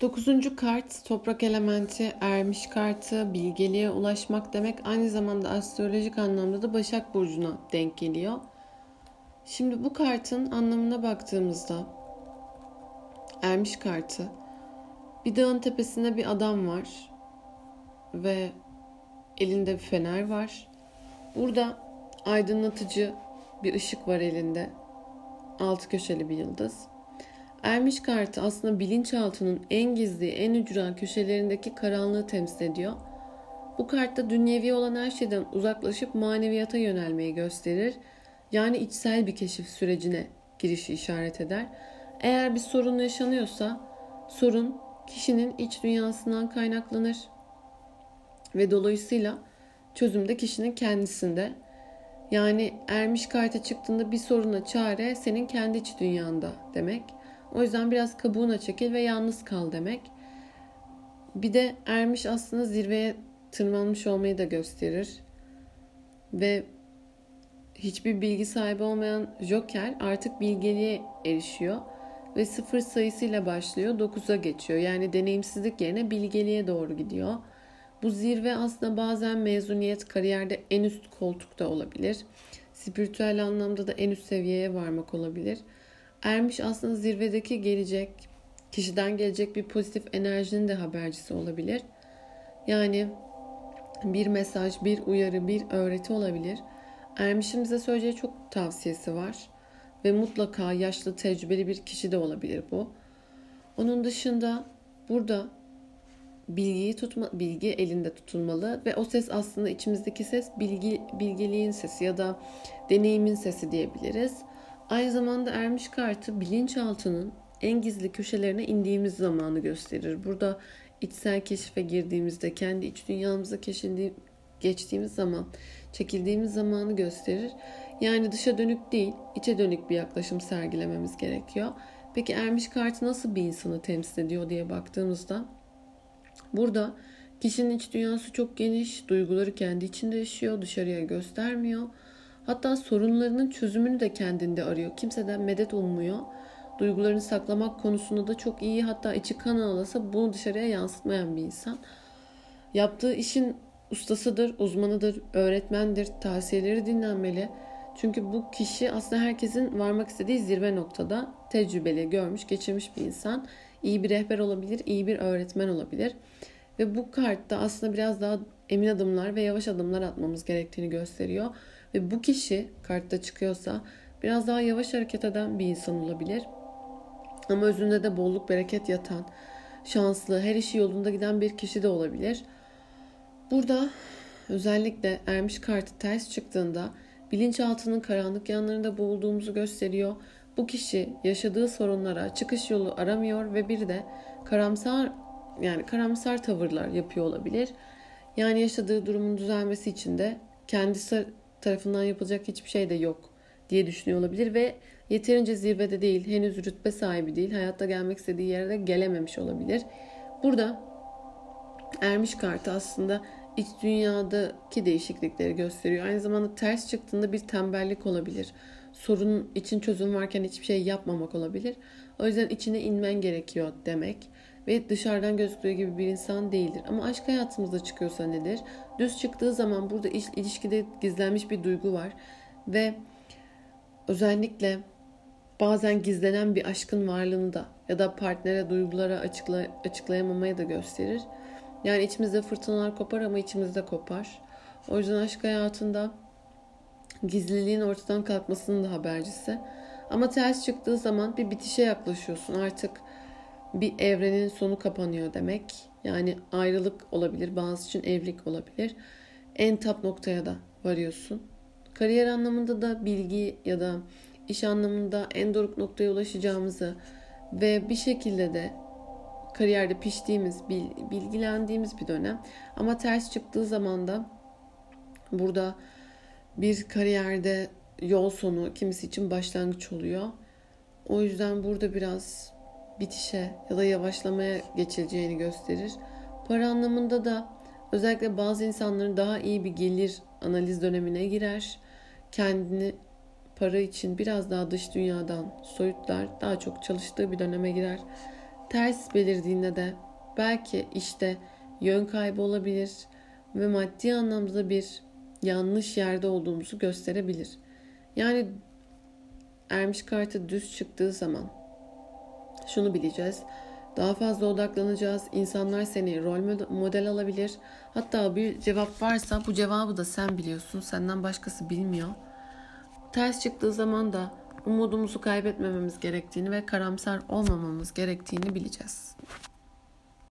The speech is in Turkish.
Dokuzuncu kart toprak elementi, ermiş kartı, bilgeliğe ulaşmak demek aynı zamanda astrolojik anlamda da Başak Burcu'na denk geliyor. Şimdi bu kartın anlamına baktığımızda ermiş kartı bir dağın tepesinde bir adam var ve elinde bir fener var. Burada aydınlatıcı bir ışık var elinde. Altı köşeli bir yıldız. Ermiş kartı aslında bilinçaltının en gizli, en ücra köşelerindeki karanlığı temsil ediyor. Bu kartta dünyevi olan her şeyden uzaklaşıp maneviyata yönelmeyi gösterir. Yani içsel bir keşif sürecine girişi işaret eder. Eğer bir sorun yaşanıyorsa sorun kişinin iç dünyasından kaynaklanır ve dolayısıyla çözüm de kişinin kendisinde. Yani ermiş karta çıktığında bir soruna çare senin kendi iç dünyanda demek. O yüzden biraz kabuğuna çekil ve yalnız kal demek. Bir de ermiş aslında zirveye tırmanmış olmayı da gösterir. Ve hiçbir bilgi sahibi olmayan Joker artık bilgeliğe erişiyor ve sıfır sayısıyla başlıyor 9'a geçiyor. Yani deneyimsizlik yerine bilgeliğe doğru gidiyor. Bu zirve aslında bazen mezuniyet kariyerde en üst koltukta olabilir. Spiritüel anlamda da en üst seviyeye varmak olabilir. Ermiş aslında zirvedeki gelecek, kişiden gelecek bir pozitif enerjinin de habercisi olabilir. Yani bir mesaj, bir uyarı, bir öğreti olabilir. Ermiş'in bize söyleyeceği çok tavsiyesi var. Ve mutlaka yaşlı, tecrübeli bir kişi de olabilir bu. Onun dışında burada bilgiyi tutma, bilgi elinde tutulmalı ve o ses aslında içimizdeki ses bilgi bilgeliğin sesi ya da deneyimin sesi diyebiliriz. Aynı zamanda ermiş kartı bilinçaltının en gizli köşelerine indiğimiz zamanı gösterir. Burada içsel keşife girdiğimizde, kendi iç dünyamıza geçtiğimiz zaman, çekildiğimiz zamanı gösterir. Yani dışa dönük değil, içe dönük bir yaklaşım sergilememiz gerekiyor. Peki ermiş kartı nasıl bir insanı temsil ediyor diye baktığımızda burada kişinin iç dünyası çok geniş, duyguları kendi içinde yaşıyor, dışarıya göstermiyor Hatta sorunlarının çözümünü de kendinde arıyor. Kimseden medet ummuyor. Duygularını saklamak konusunda da çok iyi hatta içi kan ağlasa bunu dışarıya yansıtmayan bir insan. Yaptığı işin ustasıdır, uzmanıdır, öğretmendir, tavsiyeleri dinlenmeli. Çünkü bu kişi aslında herkesin varmak istediği zirve noktada tecrübeli, görmüş, geçirmiş bir insan. İyi bir rehber olabilir, iyi bir öğretmen olabilir. Ve bu kartta aslında biraz daha emin adımlar ve yavaş adımlar atmamız gerektiğini gösteriyor. Ve bu kişi kartta çıkıyorsa biraz daha yavaş hareket eden bir insan olabilir. Ama özünde de bolluk bereket yatan, şanslı, her işi yolunda giden bir kişi de olabilir. Burada özellikle ermiş kartı ters çıktığında bilinçaltının karanlık yanlarında boğulduğumuzu gösteriyor. Bu kişi yaşadığı sorunlara çıkış yolu aramıyor ve bir de karamsar yani karamsar tavırlar yapıyor olabilir. Yani yaşadığı durumun düzelmesi için de kendisi tarafından yapılacak hiçbir şey de yok diye düşünüyor olabilir ve yeterince zirvede değil, henüz rütbe sahibi değil, hayatta gelmek istediği yere de gelememiş olabilir. Burada ermiş kartı aslında iç dünyadaki değişiklikleri gösteriyor. Aynı zamanda ters çıktığında bir tembellik olabilir. Sorun için çözüm varken hiçbir şey yapmamak olabilir. O yüzden içine inmen gerekiyor demek ve dışarıdan gözüktüğü gibi bir insan değildir. Ama aşk hayatımızda çıkıyorsa nedir? Düz çıktığı zaman burada ilişkide gizlenmiş bir duygu var ve özellikle bazen gizlenen bir aşkın varlığını da ya da partnere duygulara açıkla, açıklayamamaya da gösterir. Yani içimizde fırtınalar kopar ama içimizde kopar. O yüzden aşk hayatında gizliliğin ortadan kalkmasının da habercisi. Ama ters çıktığı zaman bir bitişe yaklaşıyorsun. Artık bir evrenin sonu kapanıyor demek. Yani ayrılık olabilir, bazı için evlilik olabilir. En tap noktaya da varıyorsun. Kariyer anlamında da bilgi ya da iş anlamında en doruk noktaya ulaşacağımızı ve bir şekilde de kariyerde piştiğimiz, bilgilendiğimiz bir dönem. Ama ters çıktığı zaman da burada bir kariyerde yol sonu kimisi için başlangıç oluyor. O yüzden burada biraz bitişe ya da yavaşlamaya geçileceğini gösterir. Para anlamında da özellikle bazı insanların daha iyi bir gelir analiz dönemine girer. Kendini para için biraz daha dış dünyadan soyutlar, daha çok çalıştığı bir döneme girer. Ters belirdiğinde de belki işte yön kaybı olabilir ve maddi anlamda bir yanlış yerde olduğumuzu gösterebilir. Yani ermiş kartı düz çıktığı zaman şunu bileceğiz. Daha fazla odaklanacağız. İnsanlar seni rol model alabilir. Hatta bir cevap varsa bu cevabı da sen biliyorsun. Senden başkası bilmiyor. Ters çıktığı zaman da umudumuzu kaybetmememiz gerektiğini ve karamsar olmamamız gerektiğini bileceğiz.